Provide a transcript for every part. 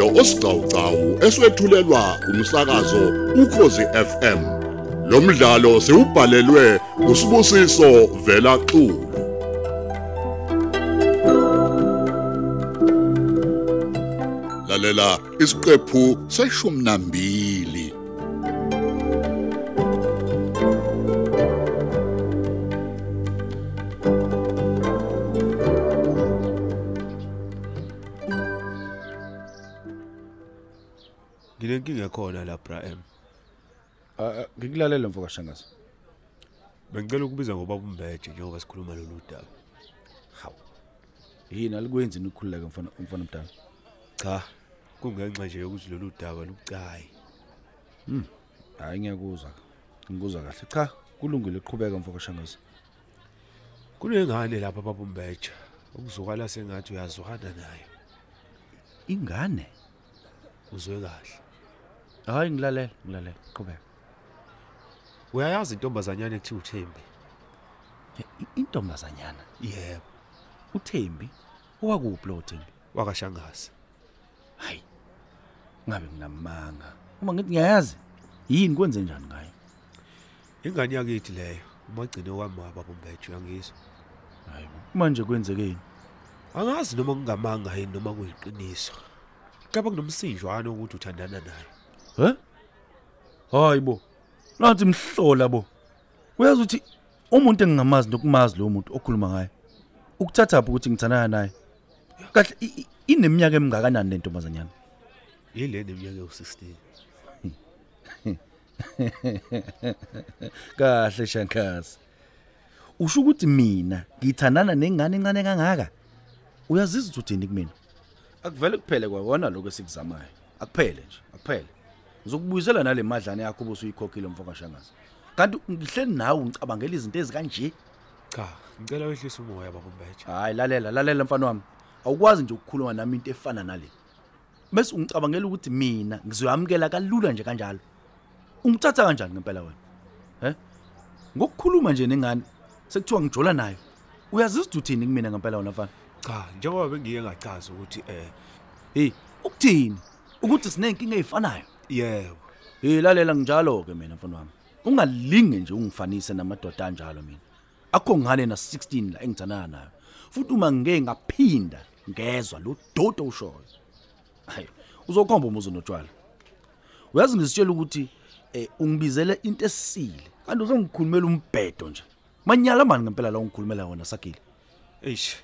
umdlalo osiqhawqhawo eswetshulelwa umsakazo ukhozi FM lo mdlalo siubhalelwe usibusiso vela xulu. Lalela isiqephu seshumi Nginenkinga ekhona la Bra M. Ah, ngikulalela mfoka shangazi. Bengicela ukubiza ngoba umbeje njengoba sikhuluma lolu daba. Hawu. Yini alikwenzi ukukhululeka mfana umfana mdala? Cha, kungenxa nje yokuthi lolu daba lubucayi. Hayi ngiyakuzwa. Ngikuzwa kahle. Cha, kulungile uqhubeka mfoka shangazi. Kunengane lapha baba umbeje. Ukuzwakala sengathi uyazwana naye. Ingane. Uzwe kahle. Hayi ngilalela, ngilalela. Qhubeka. Uyayazi intombazanyana ekuthiwa uThembi? I- Intombazanyana Yebo, uThembi owakuphi lo Thembi? wakashangazi. Hayi. Ngabe nginamanga. Uma ngithi ngiyayazi, yini kwenze njani ngayo? Ingane yakithi leyo, umagcino wami baba umbeje uyangizwa. Hayi. Manje kwenzekeni? Angazi noma kungamanga yini noma kuyiqiniso. Kaba kunomsinjwana ukuthi uthandana naye. He? Hayi bo. Nathi mhlola bo. Uyazi ukuthi umuntu engingamazi nokumazi lo muntu okhuluma ngaye. Ukuthatha ukuthi ngithandana naye? Kahle ineminyaka emingakanani le ntombazanyana? Yile neminyaka ewu16. Kahle shankazi. Usho ukuthi mina ngithandana nengane encane kangaka? Uyazizwa uthini kumina? Akuvele kuphele kwawona lokho esikuzamayo. Akuphele nje, akuphele. Ngizokubuyisela nale madlana yakho obusuyikhokhile mfoka shangazi. Kanti ngihleli nawe ngicabangela izinto ezikanje. Cha, ngicela wehlise umoya baba umbeje. Hayi lalela lalela mfana wami. Awukwazi nje ukukhuluma nami into efana nale. Bese ungicabangela ukuthi mina ngizoyamukela kalula nje kanjalo. Ungithatha kanjani ngempela wena? He? Ngokukhuluma nje nengane sekuthiwa ngijola nayo. Uyazizwa uthini kumina ngempela wena mfana? Cha, njengoba bengiye ngachaza ukuthi eh Hey, ukuthini? Ukuthi sinenkinga ezifanayo. Yebo, Hey lalela njalo ke mina mfana wami. Ungalinge nje ungifanise namadoda anjalo mina. Akho ngane na 16 la engithanana nayo. Futhi uma ngeke ngaphinda ngezwa lo dodo ushoyo. Hayi, uzokhomba umuzo notshwala. Uyazi ngisitshela ukuthi eh ungibizele into esile. Kanti uzongikhulumela umbhedo nje. Manyala mani ngempela la ungikhulumela wona sakile. eish,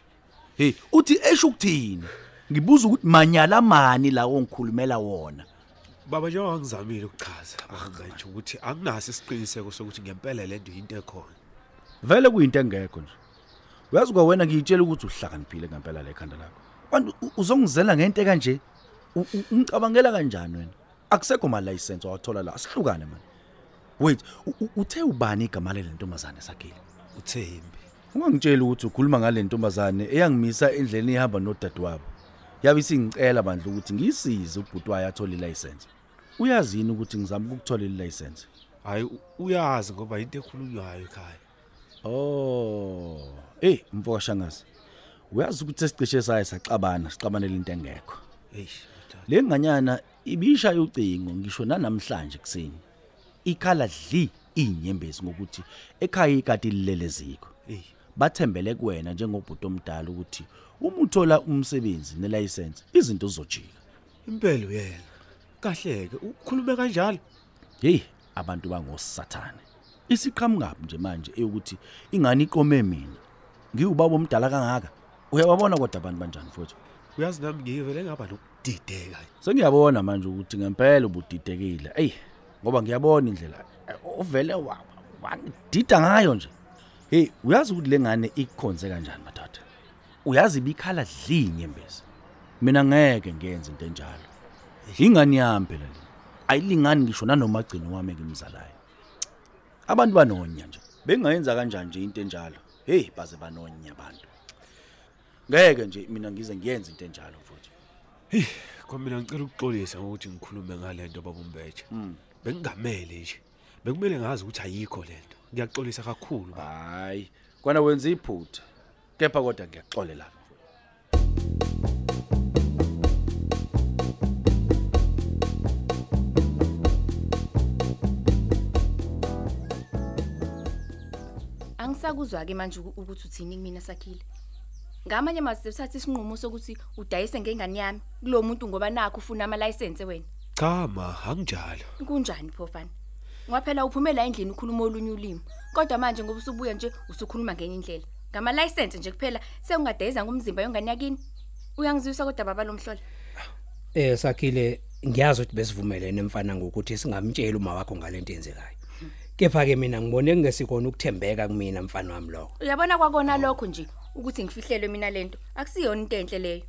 Hey, uthi esho ukuthini? Ngibuza ukuthi manyala mani la ongikhulumela wona. Baba njengoba ngizamile ukuchaza, angathi ukuthi anginaso isiqiniseko sokuthi ngempela lento into ekhona. Vele kuyinto engekho nje. Uyazi kwa wena ngiyitshela ukuthi uhlakaniphile ngempela la ekhanda lakho. Kanti u- uzongizela ngento kanje? U- u- Ungicabangela kanjani wena? Akusekho ma license owathola la. Sihlukane man. Wait, u- u- uthe ubani igama le ntombazane sakhile? uThembi. Ungangitshela ukuthi ukhuluma ngale ntombazane eyangimisa endleleni ihamba nodadewabo. Yabe isingicela bandla ukuthi ngisize ubhuti wayo athole ilicense. Uyazini ukuthi ngizama ukuthola ilicense? Hayi u- uyazi ngoba into ekhulunywayo ekhaya. Oh, hey mfoka shangazi. Uyazi ukuthi sesicishe saye saxabana, sixabanele into engekho. Eish, madala. Le nganyana ibisha ucingo ngisho nanamhlanje kuseni. Ikhala dli inyembezi ngokuthi ekhaya ikati lileleziko. Ey, Bathembele kuwena njengobhuti omdala ukuthi uma uthola umsebenzi nelicense izinto zizojika. impela uyena. Kahleke, ukhulume kanjalo. Hey, abantu bangosathane. Isiqhamukapi nje manje eyokuthi ingane iqome mina. Ngiwubaba omdala kangaka. Uyababona kodwa abantu banjani mfowethu? Uyazi nami ngiyivele ngaba nokudideka. Sengiyabona manje ukuthi ngempela ubudidekile. Ey, ngoba ngiyabona indlela eh, uvele wa- wangidida ngayo nje. Hey, uyazi ukuthi lengane ikhonze kanjani madoda? Uyazi ibikhala dli inyembezi. Mina ngeke ngenze into enjalo. Ingane yami phela le. Ayilingani ngisho nanoma gcino wami ngimzalayo. Abantu banonya nje. Bengayenza kanjani nje into enjalo? Hey, baze banonya abantu. Ngeke nje mina ngize ngiyenze into enjalo mfowethu. Kwamina ngicela ukuxolisa ukuthi ngikhulume ngalento baba umbeje. Bengingamele nje. bekumele ngazi ukuthi ayikho lento ngiyaxolisa kakhulu baba. hayi kwana wenza iphutha kepha kodwa ngiyaxolela Angisakuzwa ke manje uku- ukuthi uthini kumina sakhile. Ngamanye amazwi uthatha isinqumo sokuthi udayise ngengane yami kulo muntu ngoba nakho ufuna ama license wena. cha ma anginjalo Kunjani phofana? Ngaphela uphumela endlini ukhuluma olunye ulimi. Kodwa manje ngoba usubuya nje usukhuluma ngenye indlela. Ngama license nje kuphela seungadayisa ngomzimba yongane yakini. Uyangizwisa kodwa baba lomhlola. Eh sakhile ngiyazi ukuthi besivumelene mfana ngokuthi singamtshela uma wakho ngalento enzekayo. Kepha ke mina ngibone kungesikhona ukuthembeka kumina mfana wami lokho. Uyabona kwakona lokho nje ukuthi ngifihlelwe mina lento. Akusiyona into enhle leyo.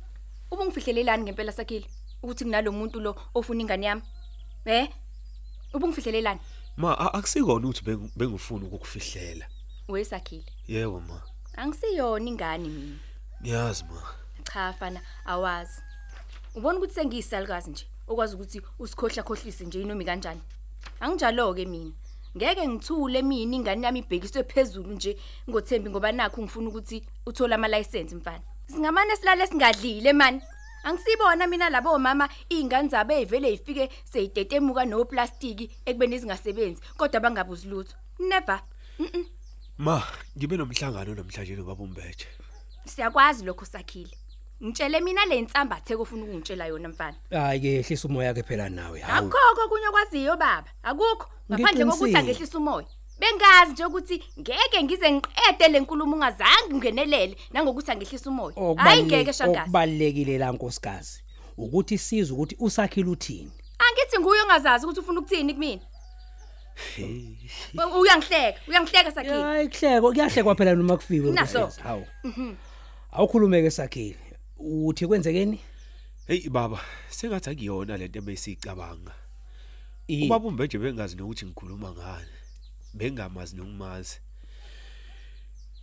Ube ngifihlelelani ngempela sakhile ukuthi kunalomuntu lo ofuna ingane yami. Eh? Ube ngifihlelelani? ma a- akusikona ukuthi bengu- bengifuna ukukufihlela Wesakhile. yebo ma Angisiyona ingane mina. ngiyazi ma Cha fana awazi. Ubona ukuthi sengiyisalukazi nje okwazi ukuthi usikhohla khohlise nje inomi kanjani. Anginjalo ke mina. Ngeke ngithule mina ingane yami ibhekiswe phezulu nje ngothembi ngoba nakho ngifuna ukuthi uthole ama license mfana. Singamane silale singadlile man. Angisibona mina labo omama ingane zabo ezivele ifike seyidetemuka no plastic ekubeni izingasebenzi kodwa bangabuzi lutho. Never. ma ngibe nomhlangano namhlanje nobaba umbethe Siyakwazi lokho sakhile. Ngitshele mina le nsambathe kofuna ukungitshela yona mfana. Hayi ke ehlisa umoya ke phela nawe. Akukho kunye okwaziyo baba. Akukho. Ngaphandle kokuthi angehlisa umoya. Bengazi nje ukuthi ngeke ngize ngiqede le nkulumo ungazange ungenelele nangokuthi angehlisa umoya. Hayi ngeke shangazi. Okubalekile la nkosikazi ukuthi sizwe ukuthi usakhile uthini. Angithi nguye ongazazi ukuthi ufuna ukuthini. We- Uyangihleka, uyangihleka sakhile. Hayi kuhleko kuyahlekwa phela noma kufiwe. Hawu. Awukhulumeke sakhile. Uthi kwenzekeni? hey baba sengathi akuyona lento ebesicabanga I- ubaba umbethe bengazi nokuthi ngikhuluma ngani bengamazi nokumazi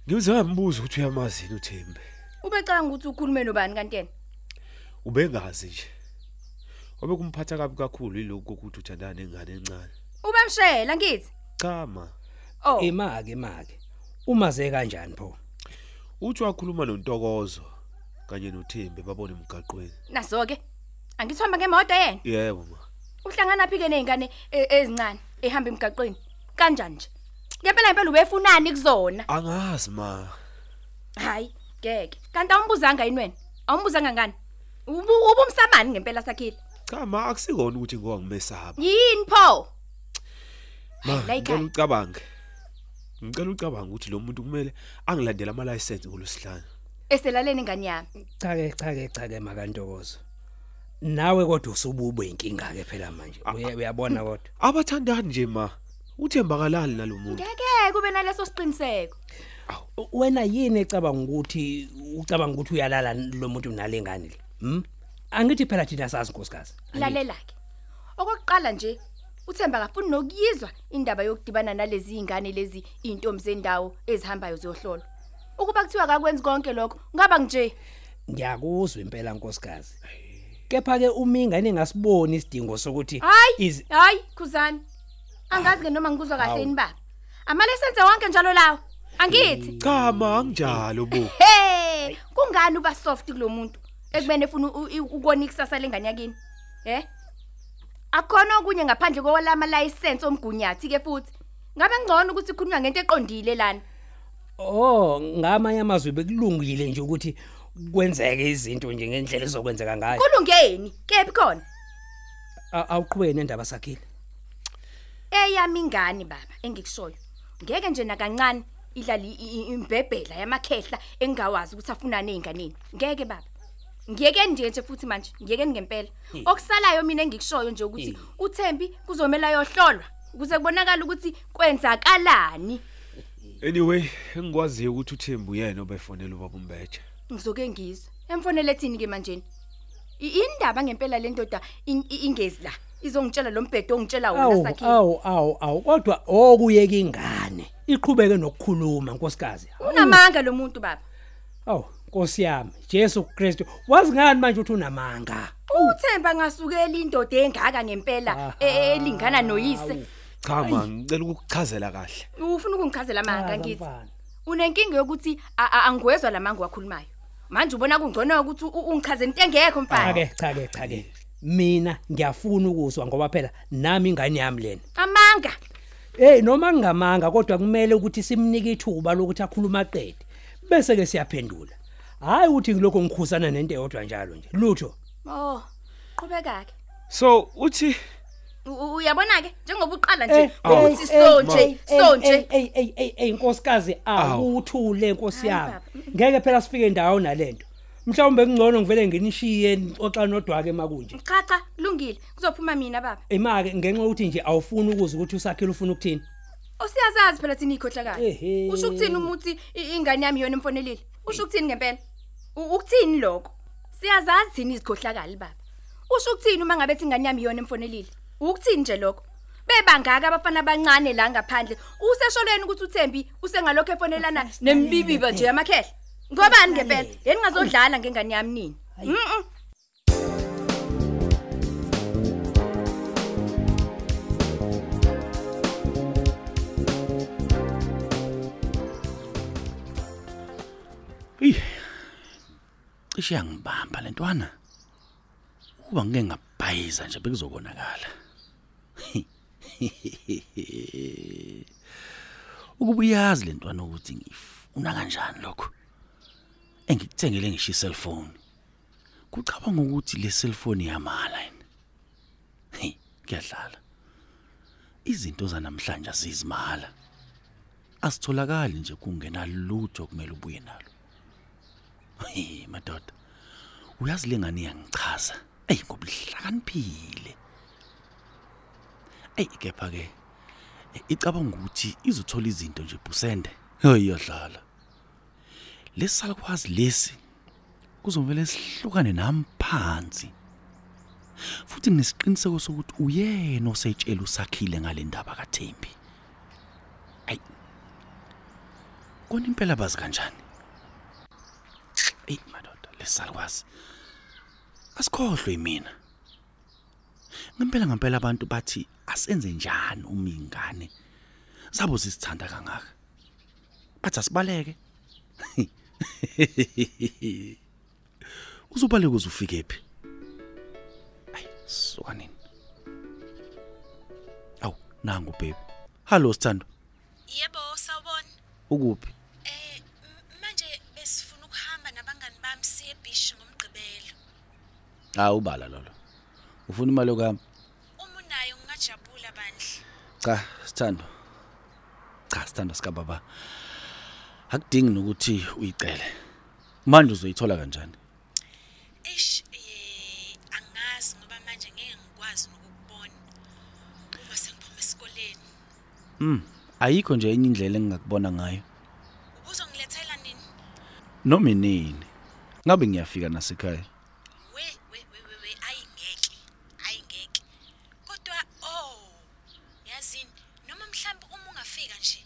ngize ngambuza ukuthi uyamazi yini uThembe Ubecanga ukuthi ukhulume nobani kanti yena? ubengazi nje obe kumphatha kabi kakhulu ilokho ukuthi uthandana nengane encane Ubemshela ngithi. cha ma Oh. Imake make. Umaze kanjani pho? uthi wakhuluma nontokozo kanye noThembe babone emgaqweni Naso ke. Angithomba ngemoto yena. yebo ma Uhlangana phike nezingane e- ezincane ehamba emgaqweni. Kanjani nje? Ngempela ngempela ubefunani kuzona? angazi ma Hayi, ngeke. Kanti awumbuzanga yini wena? Awumbuzanga ngani? Ubu- Ubumsamani ngempela sakhile. cha ma akusikona ukuthi ngoba ngimesaba Yini pho? ma Hayi, la ngicela ekhaya. ucabange ngicela ucabange ukuthi lo muntu kumele angilandele ama license ngolosihlanu Eselaleni ingane yami. Cha ke cha ke cha ke makantokozo. Nawe kodwa usubube inkinga ke phela manje. Uya- Uyabona kodwa. abathandani nje ma uthembakalali nalomuntu Ngeke kube naleso siqiniseko. Wena yini ecabanga ukuthi ucabanga ukuthi uyalala lo muntu nalengane le? Hm? Angithi phela thina sazi nkosikazi. Lalela ke. Okokuqala nje uThemba kafuni nokuyizwa indaba yokudibana nalezi ingane lezi intombi zendawo ezihambayo ziyohlolwa. Ukuba kuthiwa akakwenzi konke lokho, ngaba nje. Ngiyakuzwa impela nkosikazi. Kepha ke uma ingane ngasiboni isidingo sokuthi Hayi, iz- hayi khuzani. Angazi ke noma ngikuzwa kahle yini baba. Amalisense wonke njalo lawo. Angithi. cha ma anginjalo bo Hey, kungani uba soft kulomuntu? Ekubene ufuna u- u- ukona ikusasa lengane yakini. Eh? Akhona okunye ngaphandle kwalama license omgunyathi ke futhi. Ngabe ngcono ukuthi khulunywa ngento eqondile lana. Oh, ngamanye amazwi bekulungile nje ukuthi kwenzeke izinto nje ngendlela ezokwenzeka ngayo. Kulungeni, kephi khona? Awuqhubeke nendaba sakhile. Eyami ingane baba engikushoyo. Ngeke nje nakancane idlali imbebhela yamakhehla engawazi ukuthi afuna nezinganeni. Ngeke baba. Ngiyeke nje nje futhi manje, ngiyeke ngempela. Okusalayo mina engikushoyo nje ukuthi Eh. uThembi kuzomela yohlolwa ukuze kubonakala ukuthi kwenzakalani. Anyway engikwaziyo ukuthi uThembu uyena obefonela ubaba umbethe Ngizoke ngizwe. Emfonele ethini ke manje? I- Indaba ngempela le ndoda in- i- ingezi la. Izongitshela lo mbhedo ongitshela wona Awu sakhile. awu awu awu kodwa okuyeka ingane. Iqhubeke nokukhuluma nkosikazi. Unamanga lo muntu baba. Awu Nkosi yami, Jesu Kristu, wazi ngani manje uthi unamanga? Uthemba ngasukela indoda engaka ngempela Aha. e- elingana noyise. Cha ma ngicela ukukuchazela kahle. Ufuna ukungichazela amanga Chaza, ngithi unenkinga yokuthi angiwezwa lamanga wakhulumayo manje ubona kungcono ukuthi u- ungichazele into engekho mfana. Cha ke cha ke cha ke mina ngiyafuna ukuzwa ngoba phela nami ingane yami lena. Amanga. Hey noma ngingamanga kodwa kumele ukuthi simnike ithuba lokuthi akhuluma aqede bese ke siyaphendula. Hayi ukuthi ngilokho ngikhusana nento eyodwa njalo nje. Lutho. Oh qhubeka ke so uthi U- u- uyabona ke njengoba uqala nje ukuthi so nje so nje hey hey hey hey inkosikazi awuthule nkosi Hayi, yami. ngeke phela sifike ndawo nalento. Mhlawumbe kungcono ngivele nginishiye xoxa nodwa ke makunje. Cha cha kulungile kuzophuma mina baba. Imake ngenxa yokuthi nje awufuni ukuzwa ukuthi usakhile ufuna ukuthini. Usiyazazi phela thina ikhohlakala usho ukuthini umuthi i- ingane yami yona emfonelile usho ukuthini ngempela? Ukuthini lokho? Siyazazi thina izikhohlakala baba. Usho ukuthini uma ngabe thi ingane yami yona emfonelile ukuthini nje lokho. Bebangaka abafana abancane la ngaphandle. Usesholweni ukuthi uThembi usengalokho efonelana nembibiba nje yamakhehla. Ngobani ngempela? Yeni ngazodlala ngengane yami nini? Mhm Ey. Cishe yangibamba lentwana. Uba ngeke ngabhayiza nje bekuzokonakala. Ukuba uyazi lentwana ukuthi ngifuna kanjani lokho. Engikuthengele ngisho iselfone. Kucabanga ukuthi le cellphone iyamala yini. Hey, kuyadlala. Izinto zanamhlanje azizimala. Asitholakali nje kungena lutho kumele ubuye nalo. Hey madoda. Uyazi lengane yangichaza. Ey ngobuhlakaniphile. Ey kepha ke eh, icabanga ukuthi izothola izinto nje busende. Hey yadlala. Lesalukwazi lesi kuzovela sihlukane nami phansi. Futhi nginesiqiniseko sokuthi uyena osetshela usakhile ngale ndaba kaThembi. Ay. Kona impela bazi kanjani? Ey madoda lesalukwazi. Asikhohlwe yimina. Ngempela ngempela abantu bathi asenze njani uma ingane sabo sisithanda kangaka. Bathi asibaleke. Uzubaleka uzufike phi? Ay, suka nini? Aw, nangu baby. Hello Sithando. Yebo sawubona. Ukuphi? Eh manje besifuna ukuhamba nabangani bami siye beach ngomgqibelo. Ah ubala lolo. Ufuna imali yokuhamba? Uma unayo ngingajabula bandla. Cha, Sithando. Cha, Sithando sika baba. Akudingi nokuthi uyicele. Manje uzoyithola kanjani? Eish eh angazi ngoba manje ngeke ngikwazi nokukubona. Uma sengiphuma esikoleni. Mm, ayikho nje enye indlela engingakubona ngayo. Ubuzongilethela nini? Noma inini. Ngabe ngiyafika nasekhaya. We we we we we ayingeke. Ayingeke. Kodwa oh yazini noma mhlawumbe uma ungafika nje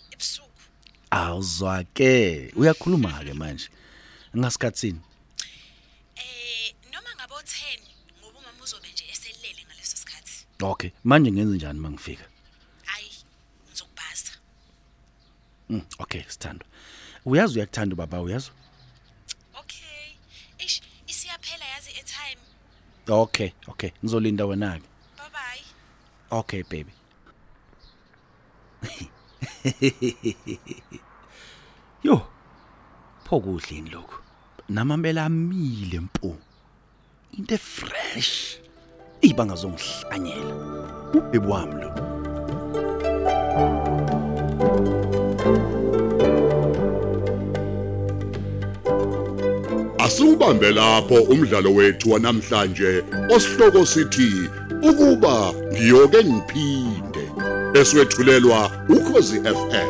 ebusuku. Awuzwake. Uyakhuluma ke manje. Ngasikhatsini. Eh noma ngabo 10 ngoba umama uzobe nje eselele ngaleso sikhathi. Okay, manje ngenze njani mangifika? Hayi ngizokubhaza. Mm, okay, Sithando. Uyazi uyakuthanda baba, uyazi? Okay. Ish isiyaphela yazi etime. Okay, okay. Ngizolinda wena ke. Bye bye. Okay, baby. Yo. Phokudlini lokho. Namambela amile mpu. Into fresh. Ibanga zongihlanyela. Ubhebi wami lo. Asubambe lapho umdlalo wethu wanamhlanje osihloko sithi ukuba ngiyoke ngiphinde eswetshulelwa ukhozi FM